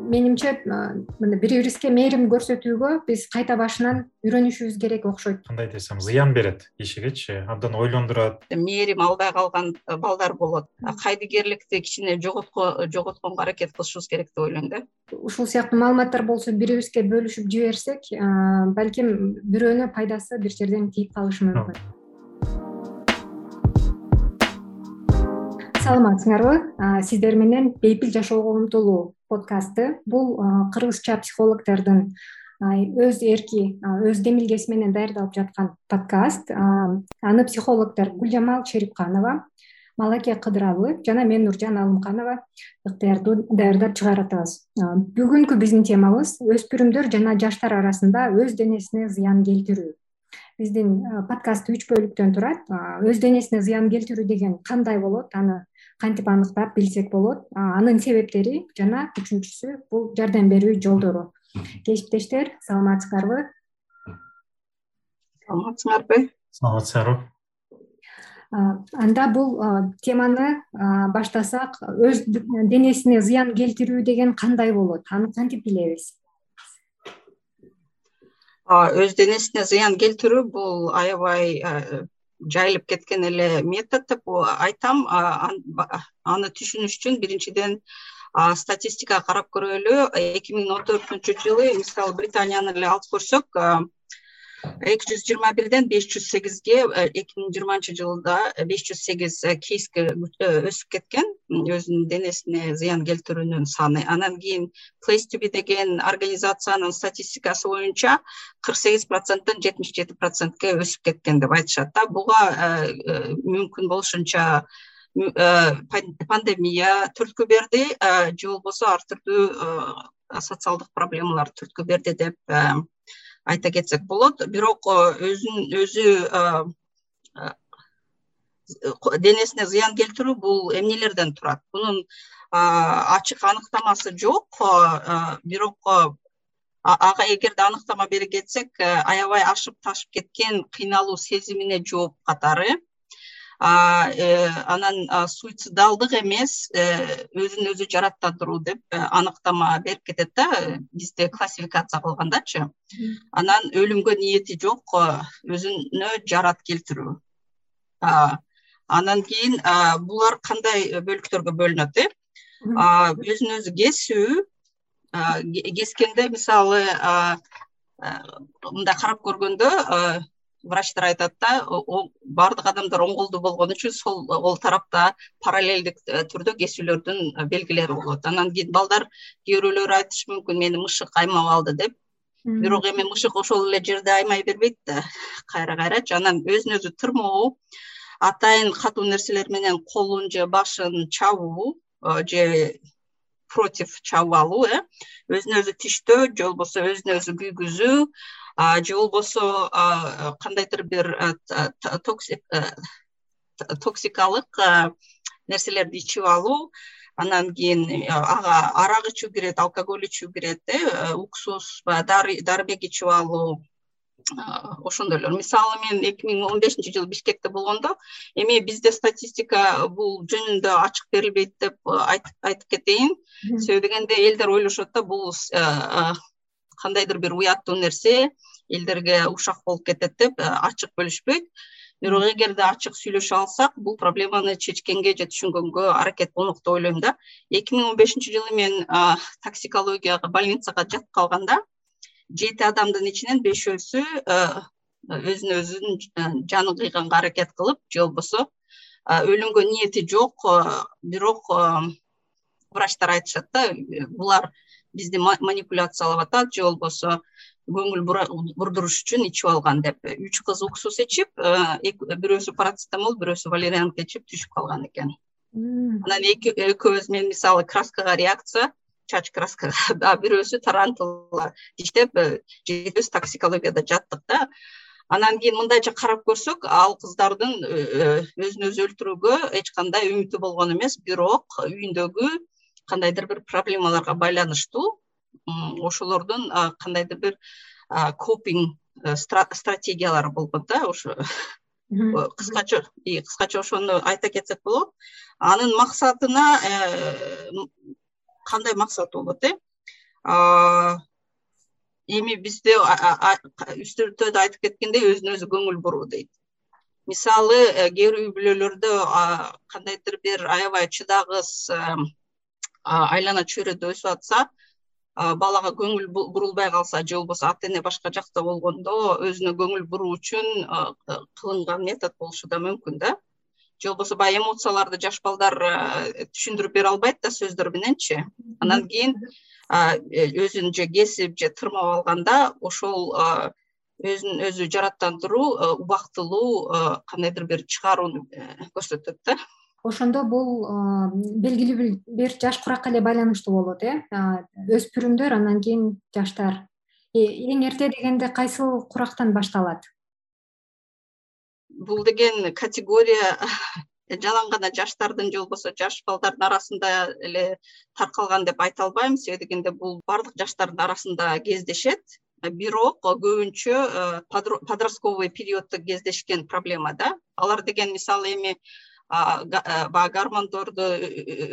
менимче мына бири бирибизге мээрим көрсөтүүгө биз кайта башынан үйрөнүшүбүз керек окшойт. Кандай десем зыян берет кишигечи абдан ойлондурат. Мээрим албай калган балдар болот. Кайдыгерликти кичине жоготконго аракет кылышыбыз керек деп ойлойм да. Ушул сыяктуу маалыматтар болсо бири бирибизге бөлүшүп жиберсек балким бирөөнө пайдасы бир жерден тийип калышы мүмкүн саламатсыңарбы сиздер менен бейпил жашоого умтулуу подкасты. Бул кыргызча психологдордун өз эрки өз демилгеси менен даярдалып жаткан подкаст. Аны психологдор гүлжамал шерипканова малаке кыдыралы жана мен нуржан алымканова ыктыярдуу даярдап чыгарып атабыз бүгүнкү биздин темабыз өспүрүмдөр жана жаштар арасында өз денесине зыян келтирүү. Биздин подкаст үч бөлүктөн турат. Өз денесине зыян келтирүү деген кандай болот? Аны кантип аныктап билсек болот. Анын себептери жана үчүнчүсү бул жардам берүү жолдору. Кесиптештер саламатсыңарбы саламатсыңарбы саламатсыңарбы анда бул теманы баштасак өз денесине зыян келтирүү деген кандай болот? Аны кантип билебиз? Өз денесине зыян келтирүү бул аябай жайылып кеткен эле метод деп айтам. Аны түшүнүш үчүн биринчиден статистикага карап көрөлү. Эки миң он төртүнчү жылы мисалы британияны эле алып көрсөк эки жүз жыйырма бирден беш жүз сегизге э, эки миң жыйырманчы жылда беш жүз сегиз э, кейске э, өсүп кеткен. Өзүнүн денесине зыян келтирүүнүн саны. Анан кийин be деген организациянын статистикасы боюнча кырк сегиз проценттен жетимиш жети процентке өсүп кеткен деп айтышат да. Буга мүмкүн болушунча пандемия түрткү берди же болбосо ар түрдүү социалдык проблемалар түрткү берди деп айта кетсек болот. Бирок э, өзүн өзү э, э, денесине зыян келтирүү бул эмнелерден турат? Мунун ачык аныктамасы жок бирок ага эгерде аныктама бере кетсек аябай ашып ташып кеткен кыйналуу сезимине жооп катары анан суицидалдык эмес э, өзүн өзү жараттандыруу деп э, аныктама берип кетет да бизде классификация кылгандачы анан өлүмгө ниети жок өзүнө жарат келтирүү. Анан кийин булар кандай бөлүктөргө бөлүнөт э? Өзүн өзү кесүү кескенде мисалы мындай карап көргөндө врачтар айтат да баардык адамдар оң колдуу болгон үчүн сол кол тарапта параллелдик э, түрдө кесүүлөрдүн э, белгилери болот. Анан кийин балдар кээ бирөөлөр айтышы мүмкүн мени мышык аймап алды деп. Бирок эми мышык ошол эле жерде аймай бербейт да кайра кайрачы анан өзүн өзү тырмоо атайын катуу нерселер менен колун же башын чабуу э, же против чабып алуу э. Өзүн өзү тиштөө же болбосо өзүн өзү күйгүзүү же болбосо кандайдыр бир токсикалык нерселерди ичип алуу анан кийин ага арак ичүү кирет алкоголь ичүү кирет э уксус баягы дарыбек ичип алуу ошондойлор. Мисалы мен эки миң он бешинчи жылы бишкекте болгондо эми бизде статистика бул жөнүндө ачык берилбейт деп айтып кетейин. Себеби дегенде элдер ойлошот да бул кандайдыр бир уяттуу нерсе элдерге ушак болуп кетет деп э, ачык бөлүшпөйт. Бирок эгерде ачык сүйлөшө алсак бул проблеманы чечкенге же түшүнгөнгө аракет кылмак деп ойлойм да. Эки миң он бешинчи жылы мен токсикологияга больницага жатып калганда жети адамдын ичинен бешөөсү э, өзүн өзүн э, жанын кыйганга аракет кылып же болбосо өлүмгө ниети жок бирок врачтар айтышат да булар бизди манипуляциялап атат же болбосо көңүл бурдуруш үчүн ичип алган деп. Үч кыз уксус ичип э, бирөөсү парацетамол бирөөсү валерианка ичип түшүп калган экен. Анан экөөбүз мен мисалы краскага реакция чач краскага а бирөөсү тарантула иштеп э, жетөөбүз токсикологияда жаттык да. Анан кийин мындайча карап көрсөк ал кыздардын э, өзүн өзү өлтүрүүгө эч кандай үмүтү болгон эмес. Бирок үйүндөгү кандайдыр бир проблемаларга байланыштуу ошолордун кандайдыр бир копинг э, стратегиялары болгон да ошо кыскача кыскача ошону айта кетсек болот. Анын максатына э, кандай максаты болот э? Эми бизде үстүртөдө айтып кеткендей өзүнө өзү көңүл буруу дейт. Мисалы кээ бир үй бүлөлөрдө кандайдыр бир аябай чыдагыс айлана чөйрөдө өсүп атса балага көңүл бурулбай калса же болбосо ата эне башка жакта болгондо өзүнө көңүл буруу үчүн кылынган метод болушу да мүмкүн да. Же болбосо баягы эмоцияларды жаш балдар түшүндүрүп бере албайт да сөздөр мененчи анан кийин өзүн же кесип же тырмап алганда ошол өзүн өзү жараттандыруу убактылуу кандайдыр бир чыгарууну э, көрсөтөт да ошондо бул белгилүү бир жаш куракка эле байланыштуу болот э. Өспүрүмдөр андан кийин жаштар. Э, эң эрте дегенде кайсыл курактан башталат? Бул деген категория жалаң гана жаштардын же болбосо жаш балдардын арасында эле таркалган деп айта албайм. Себеби дегенде бул баардык жаштардын арасында кездешет. Бирок көбүнчө э, подростковый периоддо кездешкен проблема да. Алар деген мисалы эми баягы гормондорду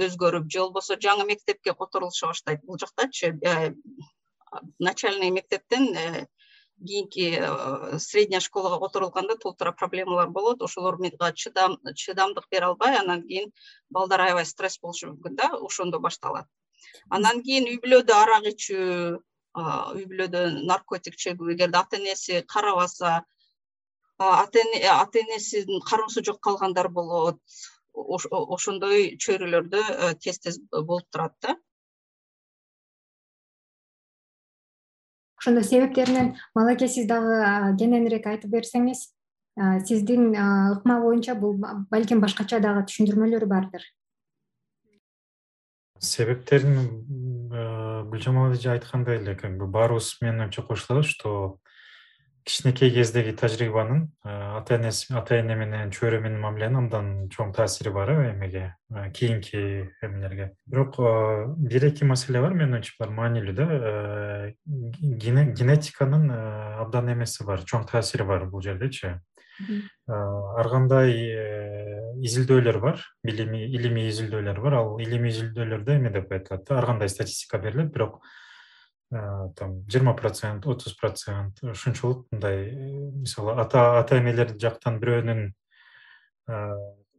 өзгөрүп же болбосо жаңы мектепке которулуша баштайт. Бул жактачы э, начальный мектептен э, кийинки э, средняя школага которулганда толтура проблемалар болот. Ошолорга чыдамдык бере албай анан кийин балдар аябай стресс болушу мүмкүн да ошондо башталат. Андан кийин үй бүлөдө арак ичүү үй бүлөдө наркотик чегүү эгерде ата энеси карабаса ата эне ата энесинин кароосу жок калгандар болот ошондой чөйрөлөрдө э, тез тез болуп турат да. Ошондо себептеринен малаке сиз дагы кененирээк айтып берсеңиз сиздин ыкма боюнча бул балким башкача дагы түшүндүрмөлөрү бардыр. Себептерин гүлжамал эже айткандай эле как бы баарыбыз менин оюмча кошулабыз что кичинекей кездеги тажрыйбанын э, ата энеси ата эне менен чөйрө менен мамиленин абдан чоң таасири бар э эмеге э, кийинки эмелерге бирок э, бир эки маселе бар менин оюмча булар маанилүү да генетиканын абдан эмеси бар чоң таасири бар бул жердечи ар кандай изилдөөлөр бар? Илимий изилдөөлөр бар. Ал илимий изилдөөлөрдө эме деп айтылат да? Ар кандай статистика берилет? Бирок там жыйырма процент отуз процент ушунчалык мындай мисалы ата ата энелер жактан бирөөнүн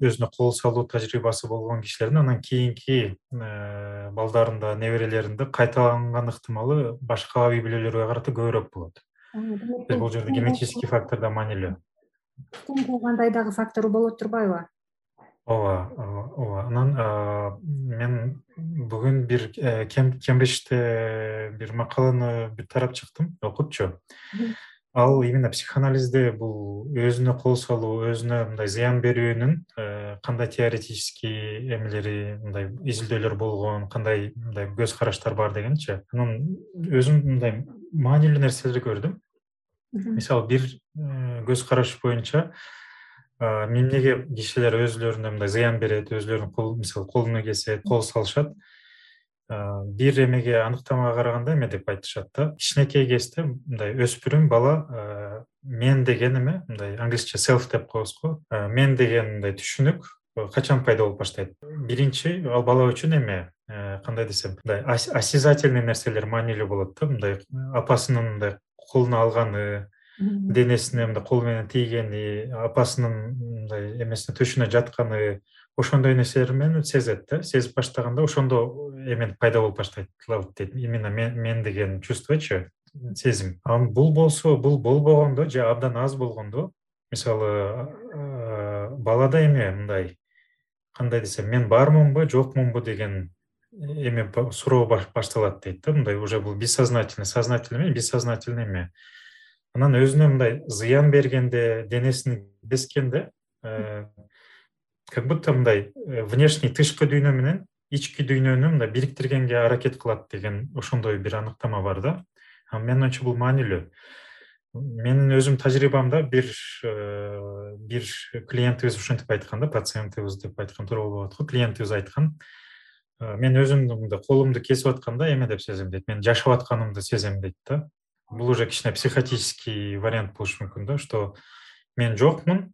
өзүнө кол салуу тажрыйбасы болгон кишилердин анан кийинки балдарында неберелеринде кайталанган ыктымалы башка үй бүлөлөргө карата көбүрөөк болот. Бул жерде генетический фактор да маанилүү кандай дагы фактор болот турбайбы ооба ооба. Анан мен бүгүн бир э, кембричте бир макаланы бир тарап чыктым окупчу ал именно психоанализде бул өзүнө кол салуу өзүнө мындай зыян берүүнүн э, кандай теоретический эмелери мындай изилдөөлөр болгон кандай мындай көз караштар бар дегенчи. Анан өзүм мындай маанилүү нерселерди көрдүм. Мисалы бир э, көз караш боюнча эмнеге кишилер өзүлөрүнө мындай зыян берет өзүлөрүнүн кол мисалы колуна кесет кол салышат? Бир эмеге аныктамага караганда эме деп айтышат да. Кичинекей кезде мындай өспүрүм бала мен деген эме мындай англисче селф деп коебуз го. Мен деген мындай түшүнүк качан пайда болуп баштайт? Биринчи ал бала үчүн эме. Кандай десем мындай осязательный нерселер маанилүү болот да. Мындай апасынын мындай колуна алганы денесине мындай кол менен тийгени апасынын мындай эмесине төшүнө жатканы ошондой нерселер менен сезет да. Сезип баштаганда ошондо эме пайда болуп баштайт дейт. Именно мен деген чувствочу сезим. Анан бул болсо бул болбогондо же абдан аз болгондо мисалы балада эме мындай кандай десем мен бармынбы жокмунбу? деген эме суроо башталат дейт да. Мындай уже бул бессознательный сознательный эмес бессознательный эме анан өзүнө мындай зыян бергенде денесин кескенде э, как будто мындай э, внешний тышкы дүйнө менен ички дүйнөнү мындай бириктиргенге аракет кылат деген ошондой бир аныктама бар да. Менин оюмча бул маанилүү. Менин өзүмдүн тажрыйбамда бир э, бир клиентибиз ушинтип айткан да пациентибиз деп айткан туура болбой атат го клиентибиз айткан. Мен өзүмдү мындай колумду кесип атканда эме деп сезем дейт. Мен жашап атканымды сезем дейт да бул уже кичине психотический вариант болушу мүмкүн да что мен жокмун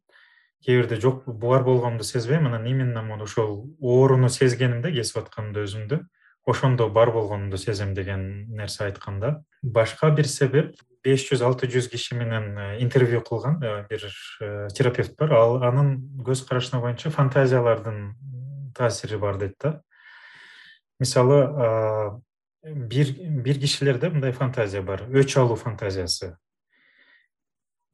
кээ бирде жок бар болгонумду сезбейм анан именно ошол ооруну сезгенимде кесип атканымда өзүмдү. Ошондо бар болгонумду сезем деген нерсе айткан да. Башка бир себеп беш жүз алты жүз киши менен э, интервью кылган э, бир э, терапевт бар. Ал анын көз карашына боюнча фантазиялардын таасири бар дейт да. Мисалы бир бир кишилерде мындай фантазия бар. Өч алуу фантазиясы.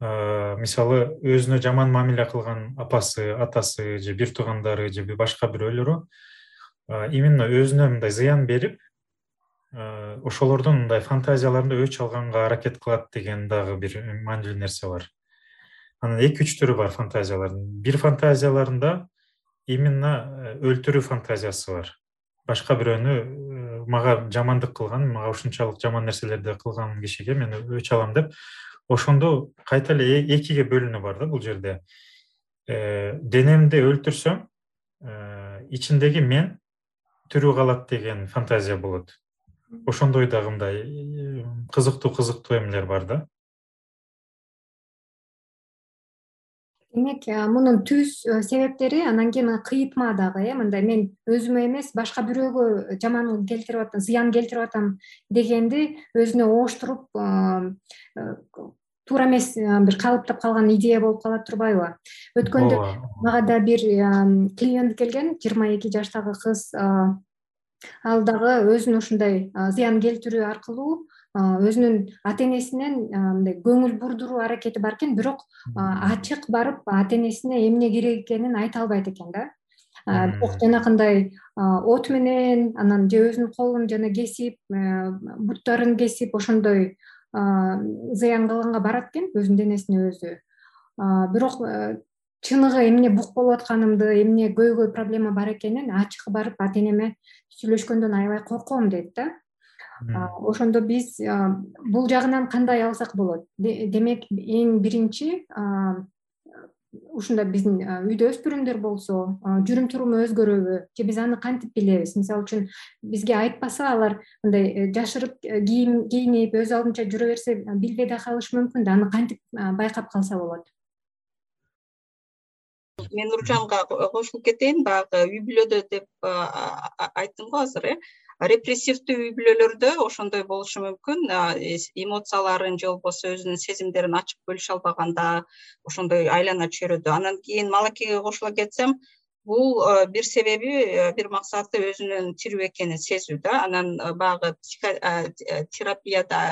Мисалы өзүнө жаман мамиле кылган апасы атасы же бир туугандары же башка бирөөлөрү именно өзүнө мындай зыян берип ошолордун мындай фантазияларында өч алганга аракет кылат деген дагы бир маанилүү нерсе бар. Анан эки үч түрү бар фантазиялардын. Бир фантазияларында именно э, өлтүрүү фантазиясы бар. Башка бирөөнү мага жамандык кылган мага ушунчалык жаман нерселерди кылган кишиге мен өч алам деп. Ошондо кайта эле экиге бөлүнүү бар да бул жерде. Э, денемди өлтүрсөм ичиндеги мен тирүү калат деген фантазия болот. Ошондой дагы мындай кызыктуу кызыктуу эмелер бар да демек мунун түз себептери анан кийин кыйытма дагы э мындай мен өзүмө эмес башка бирөөгө жаман келтирип атам зыян келтирип атам дегенди өзүнө ооштуруп туура эмес бир калыптап калган идея болуп кала турбайбы. Өткөндө мага да бир клиент келген жыйырма эки жаштагы кыз ал дагы өзүн ушундай зыян келтирүү аркылуу өзүнүн ата энесинен мындай көңүл бурдуруу аракети бар экен бирок ачык барып ата энесине эмне керек экенин айта албайт экен да. Бирок жанакындай от менен анан же өзүнүн колун жана кесип буттарын кесип ошондой зыян кылганга барат экен өзүнүн денесине өзү. Бирок чыныгы эмне бук болуп атканымды эмне көйгөй проблема бар экенин ачык барып ата энеме сүйлөшкөндөн аябай корком дейт да ошондо биз бул жагынан кандай алсак болот? Демек эң биринчи ушундай биздин үйдө өспүрүмдөр болсо жүрүм туруму өзгөрөбү же биз аны кантип билебиз? Мисалы үчүн бизге айтпаса алар мындай э, жашырып э, кийинип өз алдынча жүрө берсе билбей да калышы мүмкүн да аны кантип байкап калса болот? Мен нуржанга кошулуп кетейин баягы үй бүлөдө деп айттым го азыр э репрессивдүү үй бүлөлөрдө ошондой болушу мүмкүн. Эмоцияларын же болбосо өзүнүн сезимдерин ачык бөлүшө албаганда ошондой айлана чөйрөдө анан кийин малакейге кошула кетсем бул бир себеби бир максаты өзүнүн тирүү экенин сезүү да анан баягы терапияда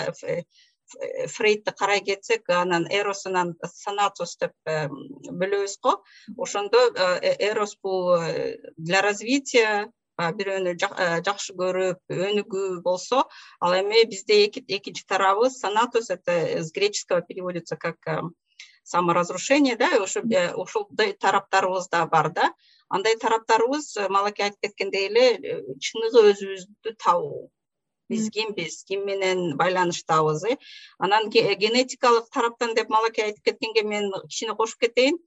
фрейдти карай кетсек анан эрос анан санатос деп бөлөбүз го. Ошондо э, эрос бул э, для развития бирөөнү э, жакшы көрүп өнүгүү болсо ал эми бизде экинчи тарабы санатос это с греческого переводится как саморазрушение да ошо ошондой тараптарыбыз да бар да. Андай тараптарыбыз малакей айтып кеткендей эле чыныгы өзүбүздү табуу. Биз кимбиз ким менен байланыштабыз э. Анан генетикалык тараптан деп малакей айтып кеткенге мен кичине кошуп кетейин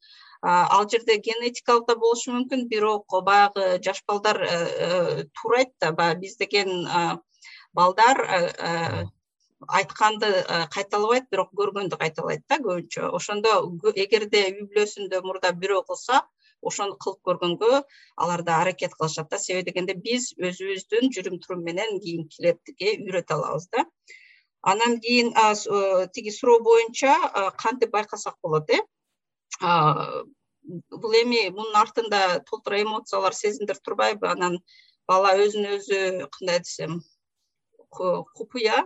ал жерде генетикалык да болушу мүмкүн бирок баягы жаш балдар э, э, туурайт да баягы биз деген балдар э, айтканды кайталабайт бирок көргөндү кайталайт да көбүнчө. Ошондо эгерде үй бүлөсүндө мурда бирөө кылса ошону кылып көргөнгө алар да аракет кылышат да. Себеби дегенде биз өзүбүздүн жүрүм турум менен кийинкилерге үйрөтө алабыз да. Анан кийин тиги суроо боюнча кантип байкасак болот э бул эми мунун артында толтура эмоциялар сезимдер турбайбы? Анан бала өзүн өзү кандай десем купуя.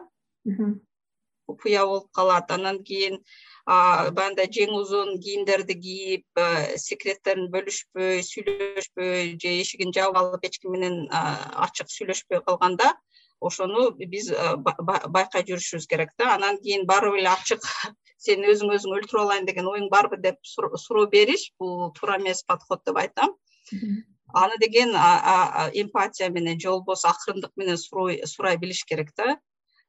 Купуя болуп калат. Анан кийин баягындай жең узун кийимдерди кийип секреттерин бөлүшпөй сүйлөшпөй же эшигин жаап алып эч ким менен ачык сүйлөшпөй калганда ошону биз байкай жүрүшүбүз керек да. Анан кийин барып эле ачык сени өзүң өзүңү өлтүрүп алайын деген оюң барбы деп суроо бериш бул туура эмес подход деп айтам. Аны деген эмпатия менен же болбосо акырындык менен сурай билиш керек да.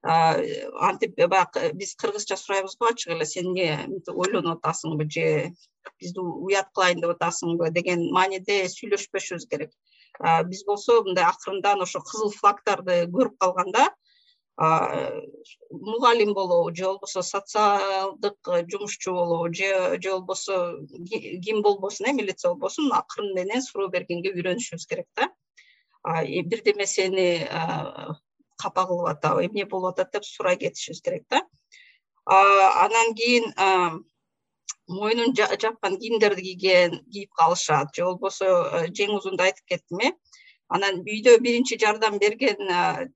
Антип баягы биз кыргызча сурайбыз го ачык эле сен эмне мынтип ойлонуп атасыңбы же бизди уят кылайын деп атасыңбы? деген мааниде сүйлөшпөшүбүз керек биз болсо мындай акырындан ошо кызыл флагдарды көрүп калганда мугалим болобу же болбосо социалдык жумушчу болобу же болбосо ким болбосун э милиция болбосун акырын менен суроо бергенге үйрөнүшүбүз керек да. Бирдеме сени капа кылып атабы эмне болуп атат деп сурай кетишибиз керек да. Анан кийин мойнун жапкан кийимдерди кийген кийип калышат. Же болбосо жең узунду айтып кеттим э. Анан үйдө биринчи жардам берген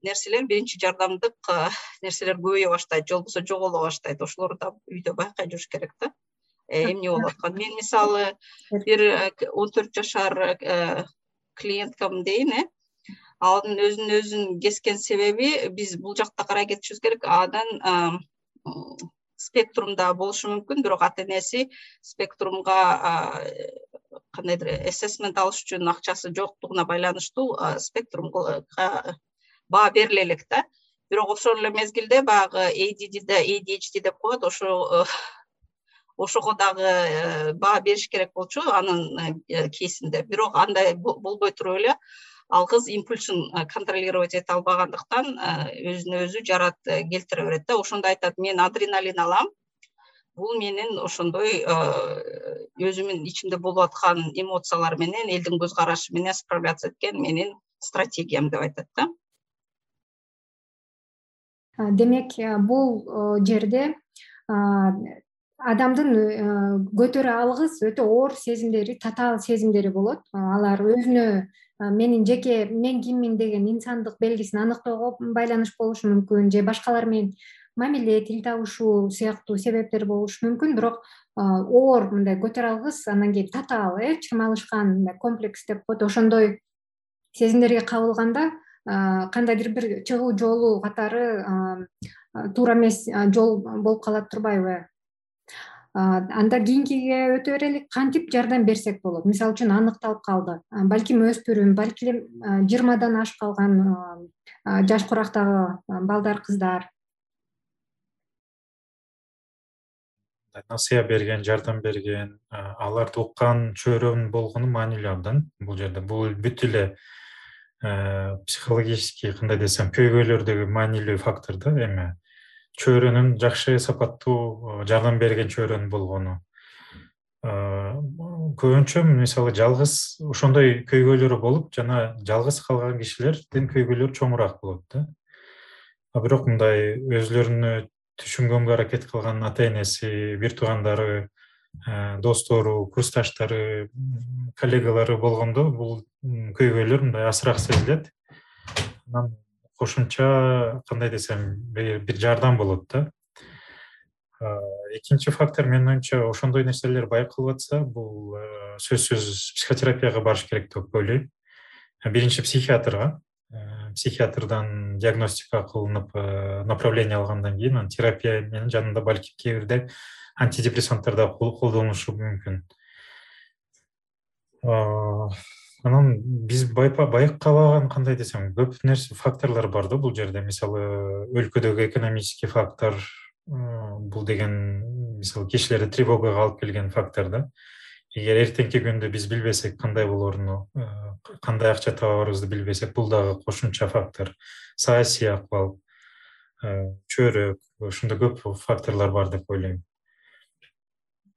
нерселер биринчи жардамдык нерселер көбөйө баштайт. Же болбосо жоголо баштайт. Ошолорду да үйдө байкай жүрүш керек да. Э, эмне болуп атканын мен мисалы бир он төрт жашар клиенткам дейин э. Анын өзүн өзүн кескен себеби биз бул жакта карай кетишибиз керек. Анын спектрумда болушу мүмкүн бирок ата энеси спектрумга кандайдыр эссесмент алыш үчүн акчасы жоктугуна байланыштуу спектрумга баа бериле элек да. Бирок ошол эле мезгилде баягы adд adhd деп коет ошо ошого дагы баа бериш керек болчу анын кейсинде. Бирок андай болбой туруп эле ал кыз импульсун э, контролировать эте албагандыктан өзүнө өзү жарат келтире берет да. Ошондо айтат мен адреналин алам. Бул менин ошондой өзүмдүн ичимде болуп аткан эмоциялар менен элдин көз карашы менен справляться эткен менин стратегиям деп айтат да. Демек бул жерде адамдын э, көтөрө алгыс өтө оор сезимдери татаал сезимдери болот. Алар өзүнө менин жеке мен киммин деген инсандык белгисин аныктоого байланыш болушу мүмкүн же башкалар менен мамиле тил табышуу сыяктуу себептер болушу мүмкүн. Бирок оор мындай көтөрө алгыс анан кийин татаал э чырмалышкан мындай комплекс деп коет ошондой сезимдерге кабылганда кандайдыр бир чыгуу жолу катары туура эмес жол болуп калат турбайбы анда кийинкиге өтө берелик кантип жардам берсек болот? Мисалы үчүн аныкталып калды. Балким өспүрүм балки эле жыйырмадан ашып калган жаш курактагы балдар кыздар. Насыя берген жардам берген аларды уккан чөйрөм болгону маанилүү абдан бул жерде бул бүт эле психологический кандай десем көйгөйлөрдөгү маанилүү фактор да эми чөйрөнүн жакшы сапаттуу э, жардам берген чөйрөнүн болгону. Э, көбүнчө мисалы жалгыз ошондой көйгөйлөрү болуп жана жалгыз калган кишилердин көйгөйлөрү чоңураак болот да. Бирок мындай өзүлөрүнү түшүнгөнгө аракет кылган ата энеси бир туугандары э, достору курсташтары коллегалары болгондо бул көйгөйлөр мындай азыраак сезилет. Анан кошумча кандай десем бир жардам болот да. Экинчи фактор менин оюмча ошондой нерселер байкалып атса бул сөзсүз психотерапияга барыш керек деп ойлойм. Биринчи психиатрга. Психиатрдан диагностика кылынып направление алгандан кийин анан терапия менен жанында балким кээ бирде антидепрессанттар да колдонулушу мүмкүн анан биз байкабаган кандай десем көп нерсе факторлор бар да бул жерде. Мисалы өлкөдөгү экономический фактор бул деген мисалы кишилерди тревогага алып келген фактор да. Эгер эртеңки күндө биз билбесек кандай болоруну кандай акча табаарыбызды билбесек бул дагы кошумча фактор. Саясий акыбал чөйрөк ушундай көп факторлор бар деп ойлойм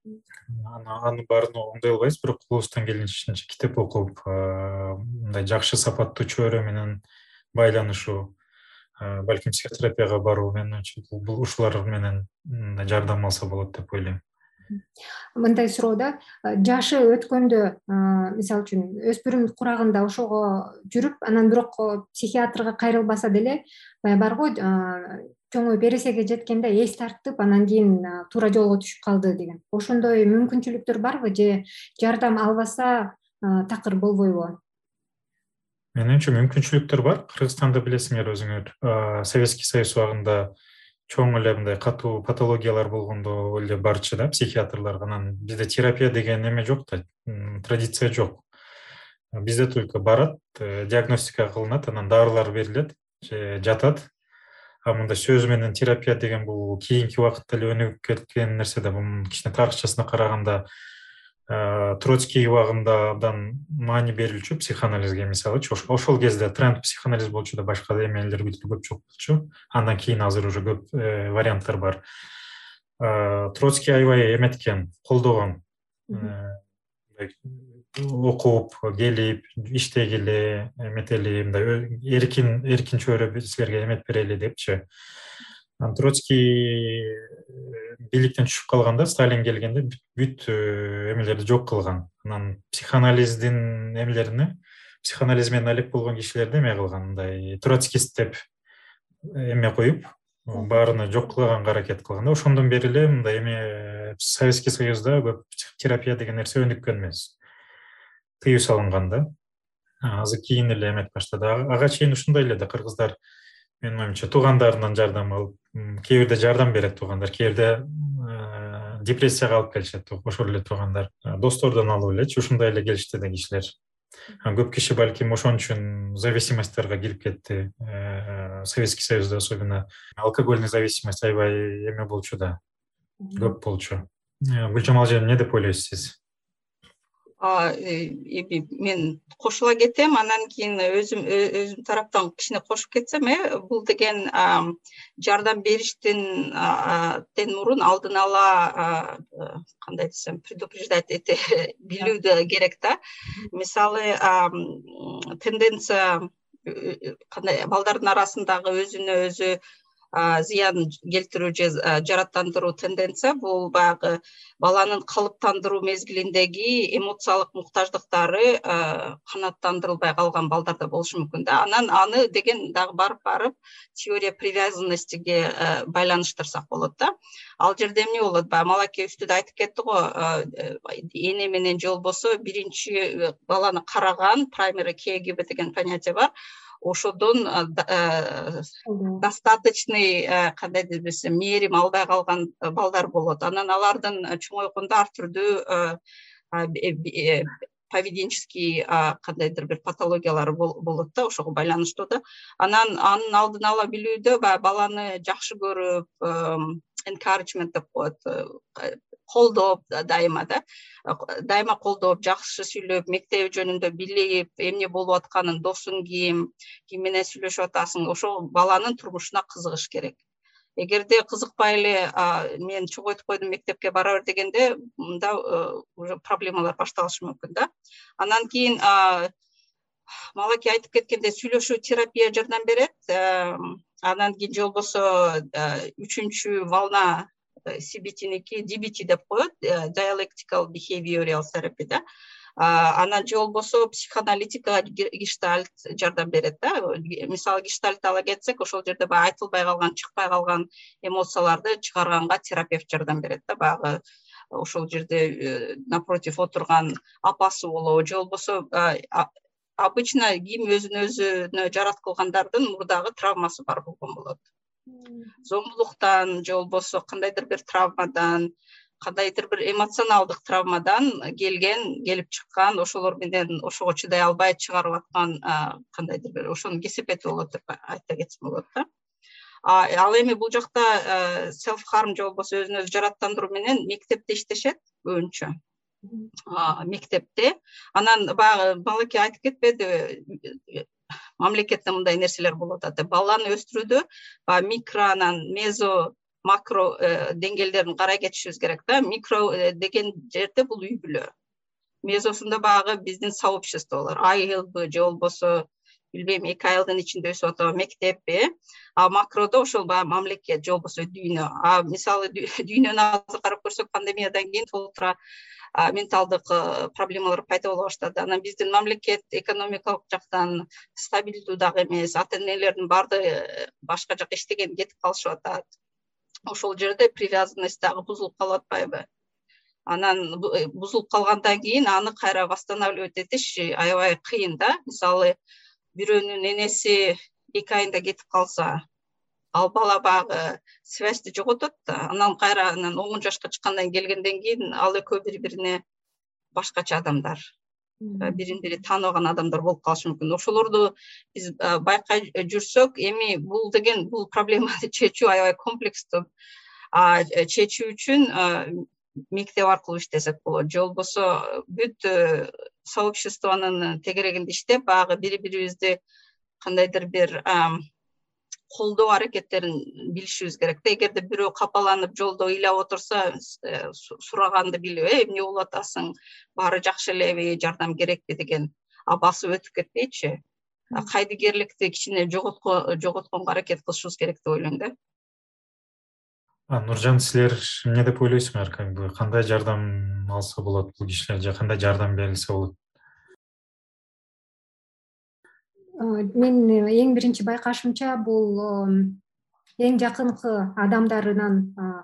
анын баарын оңдой албайбыз бирок колубуздан келишинче китеп окуп мындай жакшы сапаттуу чөйрө менен байланышуу балким психотерапияга баруу менин оюмча бул ушулар менен мындай жардам алса болот деп ойлойм. Мындай суроо да жашы өткөндө мисалы үчүн өспүрүмдүк курагында ошого жүрүп анан бирок психиатрга кайрылбаса деле баягы барго чоңоюп эресеге жеткенде эс тартып анан кийин туура жолго түшүп калды деген. Ошондой мүмкүнчүлүктөр барбы же жардам албаса такыр болбойбу? Менин оюмча мүмкүнчүлүктөр бар. Кыргызстанда билесиңер өзүңөр. Советский союз убагында чоң эле мындай катуу патологиялар болгондо эле барчу да психиатрлар. Анан бизде терапия деген эме жок да. Традиция жок. Бизде только барат э, диагностика кылынат анан дарылар берилет же жатат мындай сөзү менен терапия деген бул кийинки убакытта эле өнүгүп кеткен нерсе да бул кичине тарыхчасына караганда троцкий убагында абдан маани берилчү психоанализге мисалычы ошол кезде тренд психоанализ болчу да башка эмелер көп жок болчу андан кийин азыр уже көп э, варианттар бар. Троцкий аябай эметкен колдогон окуп келип иштегиле эметели мындай эркин эркин чөйрө силерге эмет берели депчи. Анан троцкий бийликтен түшүп калганда сталин келгенде бүт эмелерди жок кылган. Анан психоанализдин эмелерине психоанализ менен алек болгон кишилерди эме кылган. Мындай троцкист деп эме коюп баарына жок кылганга аракет кылган да. Ошондон бери эле мындай эме советский союзда көп терапия деген нерсе өнүккөн эмес тыюу салынган да. Азыр кийин эле эметип баштады. Ага чейин ушундай эле да кыргыздар менин оюмча туугандарынан жардам алып кээ бирде жардам берет туугандар кээ бирде депрессияга алып келишет ошол эле туугандар. Достордон алып элечи ушундай эле келишти да кишилер. Көп киши балким ошон үчүн зависимостьтарга кирип кетти. Советский союзда особенно. Алкогольный зависимость аябай эме болчу да. Көп болчу. Гүлжамал эжем эмне деп ойлойсуз сиз эми мен кошула кетем анан кийин өзүм өзүм тараптан кичине кошуп кетсем э бул деген жардам бериштин мурун алдын ала кандай десем предупреждать эте билүү да. керек да. Мисалы тенденция кандай балдардын арасындагы өзүнө өзү зыянын келтирүү же жараттандыруу тенденция бул баягы баланын калыптандыруу мезгилиндеги эмоциялык муктаждыктары канааттандырылбай калган балдарда болушу мүмкүн да. Анан аны деген дагы барып барып теория привязанностиге байланыштырсак болот да. Ал жерде эмне болот? Баягы малаке үстүдө айтып кетти го эне менен же болбосо биринчи баланы караган primary caregiver деген понятие бар ошодон достаточный кандай деп десем мээрим албай калган балдар болот. Анан алардын чоңойгондо ар түрдүү поведенческий кандайдыр бир патологиялары болот да ошого байланыштуу да. Анан анын алдын ала билүүдө баягы баланы жакшы көрүп encouragement деп коет колдоп дайыма да дайыма колдоп жакшы сүйлөп мектеби жөнүндө билип эмне болуп атканын досуң ким ким менен сүйлөшүп атасың ошол баланын турмушуна кызыгыш керек. Эгерде кызыкпай эле мен чогултуп койдум мектепке бара бер дегенде мында э, уже проблемалар башталышы мүмкүн да. Анан кийин малаке айтып кеткендей сүйлөшүү терапия жардам берет э, анан кийин же болбосо э, үчүнчү волна cbtники dbt деп коет э, dialectical behavioral therapy да. Анан же болбосо психоаналитика гештальт жардам берет да. Мисалы гештальт ала кетсек ошол жерде баягы айтылбай калган чыкпай калган эмоцияларды чыгарганга терапевт жардам берет да. Баягы ошол жерде э, напротив отурган апасы болобу. Же болбосо обычно ким өзүн өзүнө жарат кылгандардын мурдагы травмасы бар болгон болот зомбулуктан же болбосо кандайдыр бир травмадан кандайдыр бир эмоционалдык травмадан келген келип чыккан ошолор менен ошого чыдай албай чыгарып аткан кандайдыр бир ошонун кесепети болот деп айта кетсем болот да. Ал эми бул жакта self harm же болбосо өзүн өзү жараттандыруу менен мектепте иштешет көбүнчө мектепте. Анан баягы балаке айтып кетпедиби мамлекетте мындай нерселер болуп атат деп. Баланы өстүрүүдө баягы микро анан мезо макро э, деңгээлдерин карай кетишибиз керек да. Микро э, деген жерде бул үй бүлө. Мезосунда баягы биздин сообществолор. Айыл же болбосо билбейм эки айылдын ичинде өсүп атабы мектеп э. А макродо ошол баягы мамлекет же болбосо дүйнө. А мисалы дүйнөнү азыр карап көрсөк пандемиядан кийин толтура менталдык э, проблемалар пайда боло баштады. Анан биздин мамлекет экономикалык жактан стабилдүү дагы эмес. Ата энелердин баардыгы э, башка жака иштеген кетип калышып атат. Ошол жерде привязанность дагы бузулуп калып атпайбы анан э, бузулуп калгандан кийин аны кайра восстанавливать этиш аябай кыйын да. Мисалы бирөөнүн энеси эки айында кетип калса ал бала баягы связьти жоготот. Да анан кайра анан он жашка чыккандан келгенден кийин ал экөө бири бирине башкача адамдар бирин бири тааныбаган адамдар болуп калышы мүмкүн. Ошолорду биз байкай жүрсөк. Эми бул деген бул проблеманы чечүү аябай комплекстүү чечүү үчүн мектеп аркылуу иштесек болот. Же болбосо бүт э, сообществонун тегерегинде иштеп баягы бири бирибизди кандайдыр бир колдоо аракеттерин билишибиз керек да. Эгерде бирөө капаланып жолдо ыйлап отурса э, сураганды билип э эмне болуп атасың баары жакшы элеби жардам керекпи? деген басып өтүп кетпейчи. Кайдыгерликти кичине жоготконго аракет кылышыбыз керек деп ойлойм да. Нуржан силер эмне деп ойлойсуңар кандай жардам алса болот бул кишилер? Же кандай жардам берилсе болот мен эң биринчи байкашымча бул эң жакынкы адамдарынан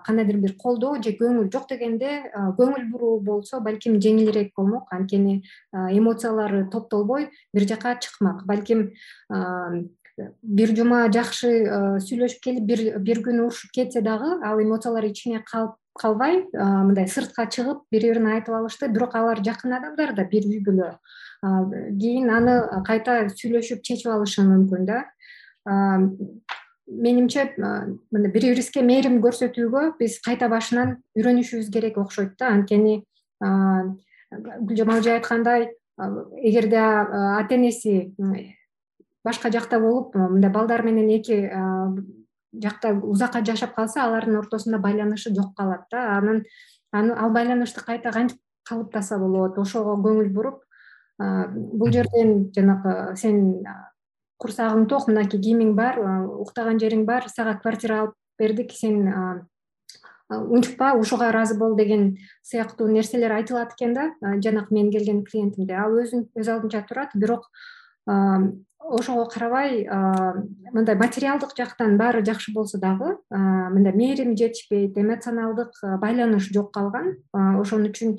кандайдыр бир колдоо же көңүл жок дегенде көңүл буруу болсо балким жеңилирээк болмок анткени эмоциялары топтолбой бир жака чыкмак. Балким бир жума жакшы сүйлөшүп келип бир бир күн урушуп кетсе дагы ал эмоциялар ичине калып калбай мындай сыртка чыгып бири бирине айтып алышты. Бирок алар жакын адамдар да бир үй бүлө кийин аны кайта сүйлөшүп чечип алышы мүмкүн да. Менимче бири бирибизге мээрим көрсөтүүгө биз кайта башынан үйрөнүшүбүз керек окшойт да. Анткени гүлжамал эже айткандай эгерде ата энеси башка жакта болуп мындай балдар менен эки жакта узакка жашап калса алардын ортосунда байланышы жок калат да. Анан ал байланышты кайта кантип калыптаса болот? Ошого көңүл буруп бул жерден жанагы сен курсагың ток мынакей кийимиң бар уктаган жериң бар сага квартира алып бердик сен унчукпа ушуга ыраазы бол деген сыяктуу нерселер айтылат экен да жанагы менин келген клиентимде. Ал өзүн өз алдынча турат бирок ошого карабай мындай материалдык жактан баары жакшы болсо дагы мындай мээрим жетишпейт эмоционалдык байланыш жок калган. Ошон үчүн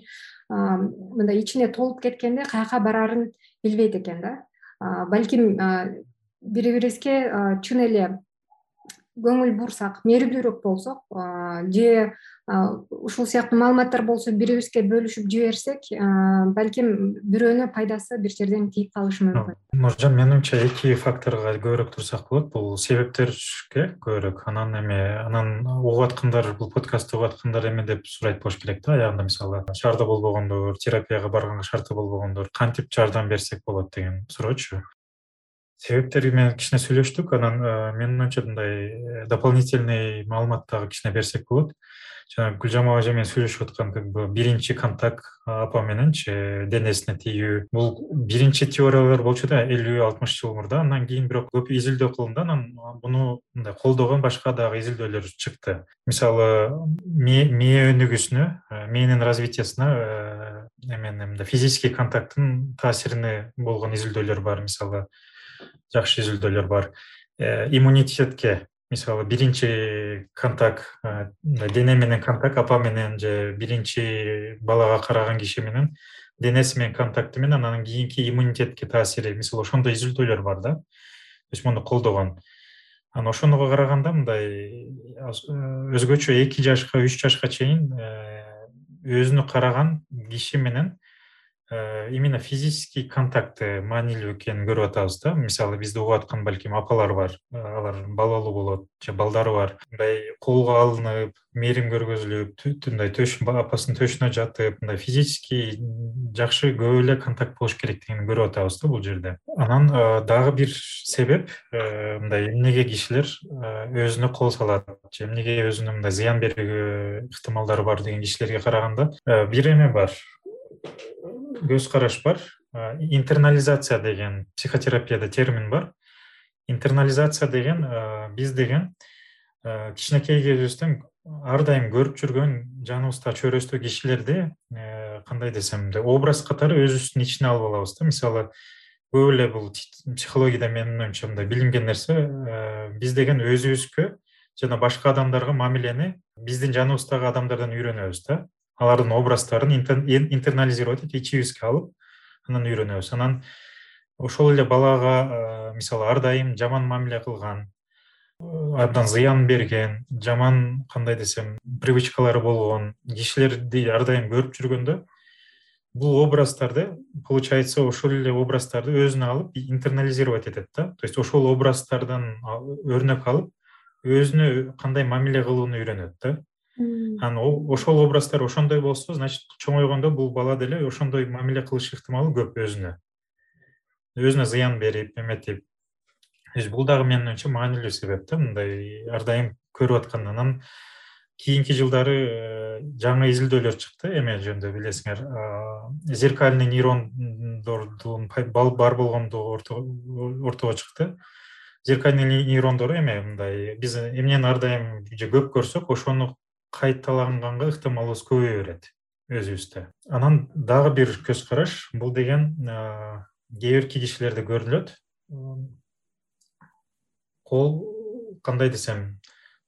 мындай ичине толуп кеткенде каяка бараарын билбейт экен да. Балким бири бирибизге чын эле көңүл бурсак мээримдүүрөөк болсок же ушул сыяктуу маалыматтар болсо бири бирибизге бөлүшүп жиберсек балким бирөөнү пайдасы бир жерден тийип калышы мүмкүн. Нуржан менин оюмча эки факторго көбүрөөк турсак болот. Бул себептерге көбүрөөк. Анан эме анан угуп аткандар бул подкастты угуп аткандар эме деп сурайт болуш керек да. Аягында мисалы шаардык болбогондор терапияга барганга шарттуу болбогондор кантип жардам берсек болот деген суроочу себептери менен кичине сүйлөштүк. Анан менин оюмча мындай э, дополнительный маалымат дагы кичине берсек болот жанагы гүлжамал эже менен сүйлөшүп аткан как бы биринчи контакт апа мененчи денесине тийүү бул биринчи теориялар болчу да элүү алтымыш жыл мурда. Андан кийин бирок көп изилдөө кылынды анан муну мындай колдогон башка дагы изилдөөлөр чыкты. Мисалы мээ өнүгүүсүнө э, мээнин развитиясына э, эменин мындай физический контакттын таасирине болгон изилдөөлөр бар мисалы жакшы изилдөөлөр бар. Э, иммунитетке мисалы биринчи контакт дене менен контакт апа менен же биринчи балага караган киши менен денеси менен контакты менен анан кийинки иммунитетке таасири. Мисалы ошондой изилдөөлөр бар да. То есть муну колдогон. Анан ошого караганда мындай өзгөчө эки жашка үч жашка чейин э, өзүнө караган киши менен Э, именно физический контакты маанилүү экенин көрүп атабыз да. Мисалы бизди угуп аткан балким апалар бар э, алар балалуу болот же балдары бар. Мындай колго алынып мээрим көргөзүлүп мындай апасынын төшүнө жатып мындай физический жакшы көп эле контакт болуш керек дегенин көрүп атабыз да бул жерде. Анан э, дагы бир себеп мындай эмнеге кишилер? Өзүнө кол салат же эмнеге өзүнө мындай зыян берүүгө ыктымалдары бар деген кишилерге караганда бир эме бар көз караш бар. Интернализация деген психотерапияда термин бар. Интернализация деген биз деген кичинекей кезибизден ар дайым көрүп жүргөн жаныбызда чөйрөсүдө кишилерди кандай десем мындай образ катары өзүбүздүн ичине алып алабыз да. Мисалы көп эле бул психологияда менин оюмча мындай билинген нерсе биз деген өзүбүзгө жана башка адамдарга мамилени биздин жаныбыздагы адамдардан үйрөнөбүз да алардын образдарын интернализировать этип ичибизге алып анан үйрөнөбүз. Анан ошол эле балага мисалы ар дайым жаман мамиле кылган абдан зыян берген жаман кандай десем привычкалары болгон кишилерди ар дайым көрүп жүргөндө бул образдарды получается ошол эле образдарды өзүнө алып интернализировать этет да. То есть ошол образдардан өрнөк алып өзүнө кандай мамиле кылууну үйрөнөт да анан ошол образдар ошондой болсо значит чоңойгондо бул бала деле ошондой мамиле кылыш ыктымалы көп өзүнө. Өзүнө зыян берип эметип. Бул дагы менин оюмча маанилүү себеп да мындай ар дайым көрүп аткан анан кийинки жылдары э, жаңы изилдөөлөр чыкты. Эме жөнүндө билесиңер зеркальный нейрондордун бар болгондугу ортого чыкты. Зеркальный нейрондор эме мындай биз эмнени ар дайым же көп көрсөк ошону кайталаганга ыктымалыбыз көбөйө берет өзүбүздө. Анан дагы бир көз караш бул деген кээ бирки кишилерде көрүлөт кол кандай десем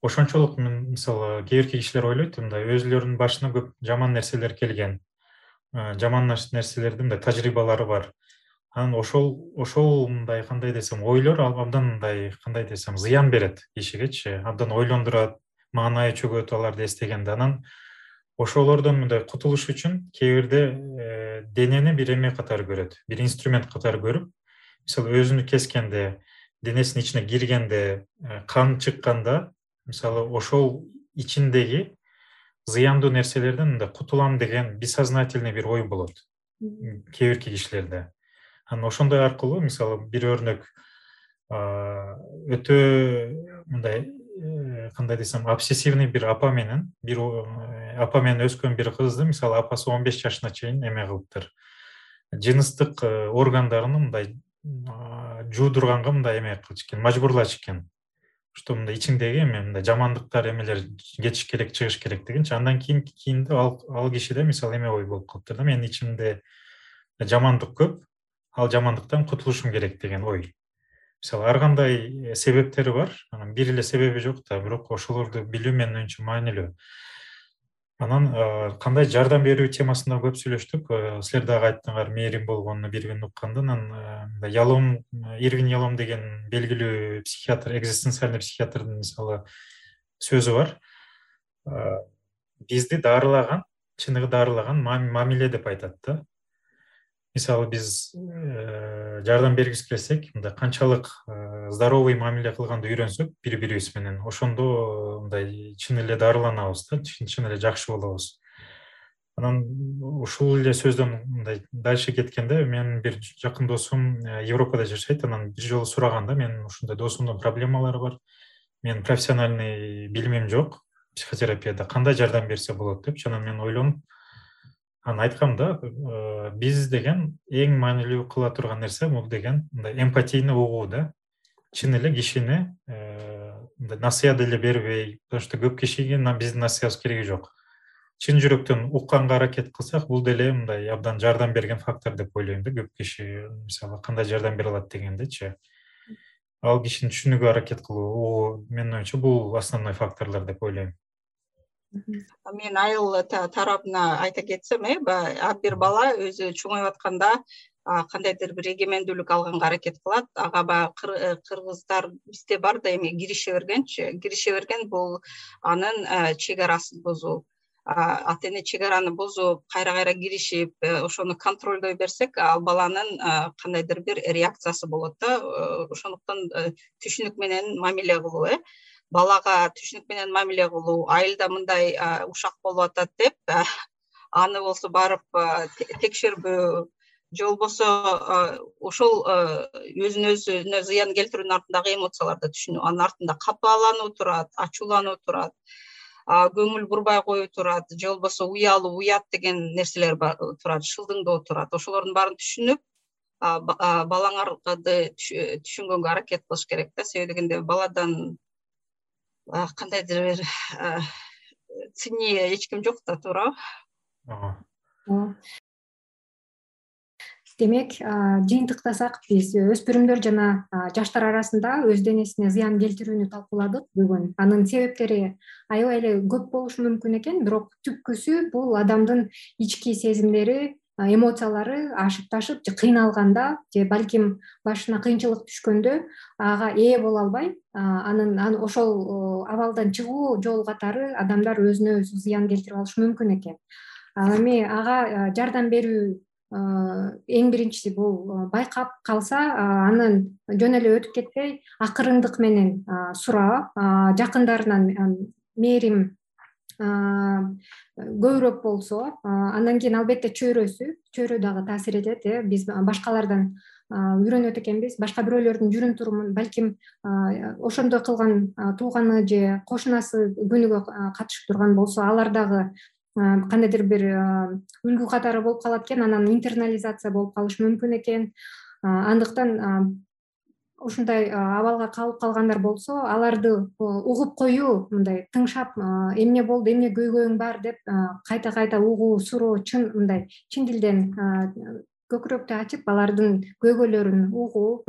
ошончолук мисалы кээ бирки кишилер ойлойт мындай өзүлөрүнүн башына көп жаман нерселер келген жаман нерселердин мындай тажрыйбалары бар. Анан ошол ошол мындай кандай десем ойлор абдан мындай кандай десем зыян берет кишигечи абдан ойлондурат маанайы чөгөт аларды эстегенде анан ошолордон мындай кутулуш үчүн кээ бирде э, денени бир эме катары көрөт бир инструмент катары көрүп мисалы өзүнү кескенде денесинин ичине киргенде э, кан чыкканда мисалы ошол ичиндеги зыяндуу нерселерден мындай кутулам деген бессознательный бир ой болот кээ бирки кишилерде. Анан ошондой аркылуу мисалы бир өрнөк өтө мындай кандай десем обсессивный бир апа менен бир э, апа менен өскөн бир кызды мисалы апасы он беш жашына чейин эме кылыптыр. Жыныстык э, органдарын мындай жуудурганга мындай эме кылчу экен мажбурлачу экен. Что мындай ичиңдеги эме мындай жамандыктар эмелер кетиш керек чыгыш керек дегенчи андан кийин кийинде ал кишиде мисалы эме ой болуп калыптыр да менин ичимде жамандык көп ал жамандыктан кутулушум керек деген ой мисалы ар кандай себептери бар. Анан бир эле себеби жок да бирок ошолорду билүү менин оюмча маанилүү. Анан кандай жардам берүү темасында көп сүйлөштүк. Силер дагы айттыңар мээрим болгонуну бир күн укканда анан мындай ялом ирвин ялом деген белгилүү психиатр экзистенциальный психиатрдын мисалы сөзү бар. Бизди даарылаган чыныгы даарылаган мамиле деп айтат да мисалы биз э, жардам бергибиз келсек мындай канчалык э, здоровый мамиле кылганды үйрөнсөк бири бирибиз менен ошондо э, мындай чын эле дарыланабыз да чын эле жакшы болобуз. Анан ушул эле сөздөн мындай дальше кеткенде менин бир жакын досум европада жашайт анан бир жолу сураган да менин ушундай досумдун проблемалары бар. Менин профессиональный билимим жок. Психотерапияда кандай жардам берсе болот депчи анан мен ойлонуп анан айткам да э, биз деген эң маанилүү кыла турган нерсе бул деген мындай эмпатийный угуу да. Чын эле кишини э, мындай насыят деле бербей потому что көп кишиге биздин насыятыбыз кереги жок. Чын жүрөктөн укканга аракет кылсак бул деле мындай абдан жардам берген фактор деп ойлойм да көп киши мисалы кандай жардам бере алат дегендечи. Ал кишини түшүнүүгө аракет кылуу угуу менин оюмча бул основной факторлор деп ойлойм мен айыл тарабына айта кетсем э баягы ар бир бала өзү чоңоюп атканда кандайдыр бир эгемендүүлүк алганга аракет кылат. Ага баягы э, кыргыздар бизде бар да эме киреше бергенчи киреше берген бул анын э, чек арасын бузуу. Ата эне чек араны бузуп кайра кайра киришип э, ошону контролдой берсек ал баланын кандайдыр бир реакциясы болот да. Ошондуктан түшүнүк менен мамиле кылуу э балага түшүнүк менен мамиле кылуу айылда мындай ушак болуп атат деп аны болсо барып текшербөө. Же болбосо ошол өзүн өзүнө зыян келтирүүнүн артындагы эмоцияларды түшүнүү анын артында капалануу турат ачуулануу турат көңүл бурбай коюу турат же болбосо уялуу уят деген нерселер турат шылдыңдоо турат. Ошолордун баарын түшүнүп балаңарды түшүнгөнгө аракет кылыш керек да. Себеби дегенде баладан кандайдыр бир ценнее эч ким жок да туурабы. Демек жыйынтыктасак биз өспүрүмдөр жана жаштар арасында өз денесине зыян келтирүүнү талкууладык бүгүн. Анын себептери аябай эле көп болушу мүмкүн экен бирок түпкүсү бул адамдын ички сезимдери эмоциялары ашып ташып же кыйналганда же балким башына кыйынчылык түшкөндө ага ээ боло албай анын ошол абалдан чыгуу жолу катары адамдар өзүнө өзү зыян келтирип алышы мүмкүн экен. Ал эми ага жардам берүү эң биринчиси бул байкап калса анан жөн эле өтүп кетпей акырындык менен суроо жакындарынан мээрим көбүрөөк болсо андан кийин албетте чөйрөсү чөйрө дагы таасир этет э биз башкалардан үйрөнөт экенбиз. Башка бирөөлөрдүн жүрүм турумун балким ошондой кылган тууганы же кошунасы күнүгө катышып турган болсо алар дагы кандайдыр бир үлгү катары болуп калат экен анан интернализация болуп калышы мүмкүн экен. Андыктан ушундай абалга калып калгандар болсо аларды угуп коюу мындай тыңшап эмне болду эмне көйгөйүң бар деп кайта кайта угуу суроо чын мындай чын дилден көкүрөктү ачып алардын көйгөйлөрүн угуу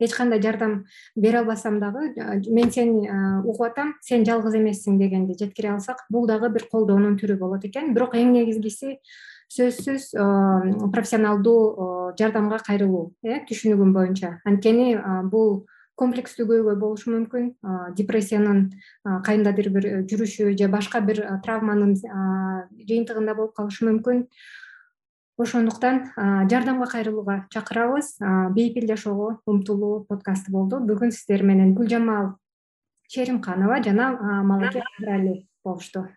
эч кандай жардам бере албасам дагы мен сени угуп атам сен жалгыз эмессиң дегенди жеткире алсак бул дагы бир колдоонун түрү болот экен. Бирок эң негизгиси сөзсүз профессионалдуу жардамга кайрылуу э түшүнүгүм боюнча. Анткени бул комплекстүү көйгөй болушу мүмкүн. Депрессиянын кайындадыр бир жүрүшү же башка бир травманын жыйынтыгында болуп калышы мүмкүн. Ошондуктан жардамга кайрылууга чакырабыз. Бейпил жашоого умтулуу подкасты болду. Бүгүн сиздер менен гүлжамал шеримканова жана малаке абдрали болушту